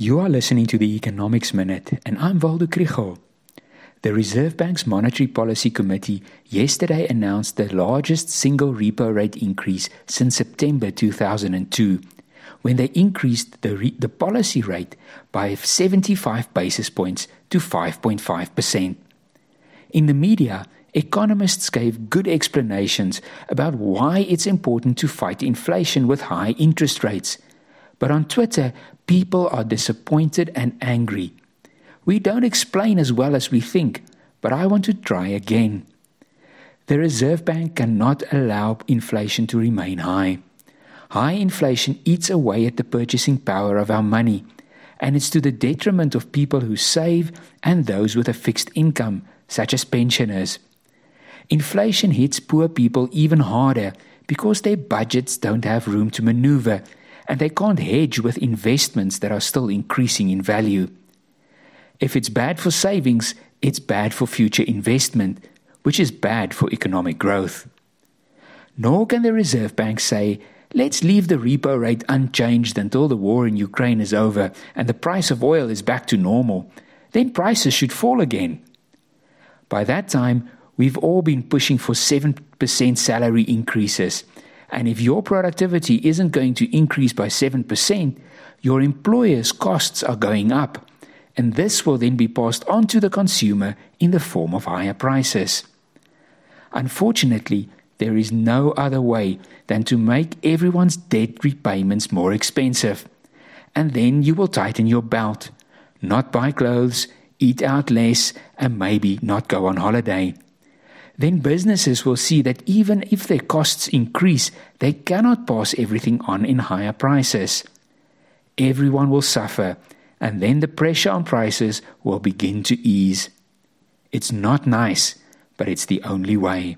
You are listening to the Economics Minute, and I'm Waldo Krugell. The Reserve Bank's Monetary Policy Committee yesterday announced the largest single repo rate increase since September 2002, when they increased the, re- the policy rate by 75 basis points to 5.5%. In the media, economists gave good explanations about why it's important to fight inflation with high interest rates. But on Twitter, people are disappointed and angry. We don't explain as well as we think, but I want to try again. The Reserve Bank cannot allow inflation to remain high. High inflation eats away at the purchasing power of our money, and it's to the detriment of people who save and those with a fixed income, such as pensioners. Inflation hits poor people even harder because their budgets don't have room to maneuver and they can't hedge with investments that are still increasing in value. If it's bad for savings, it's bad for future investment, which is bad for economic growth. Nor can the Reserve Bank say, let's leave the repo rate unchanged until the war in Ukraine is over and the price of oil is back to normal. Then prices should fall again. By that time, we've all been pushing for 7% salary increases. And if your productivity isn't going to increase by 7%, your employer's costs are going up and this will then be passed on to the consumer in the form of higher prices. Unfortunately, there is no other way than to make everyone's debt repayments more expensive. And then you will tighten your belt, not buy clothes, eat out less, and maybe not go on holiday. Then businesses will see that even if their costs increase, they cannot pass everything on in higher prices. Everyone will suffer and then the pressure on prices will begin to ease. It's not nice, but it's the only way.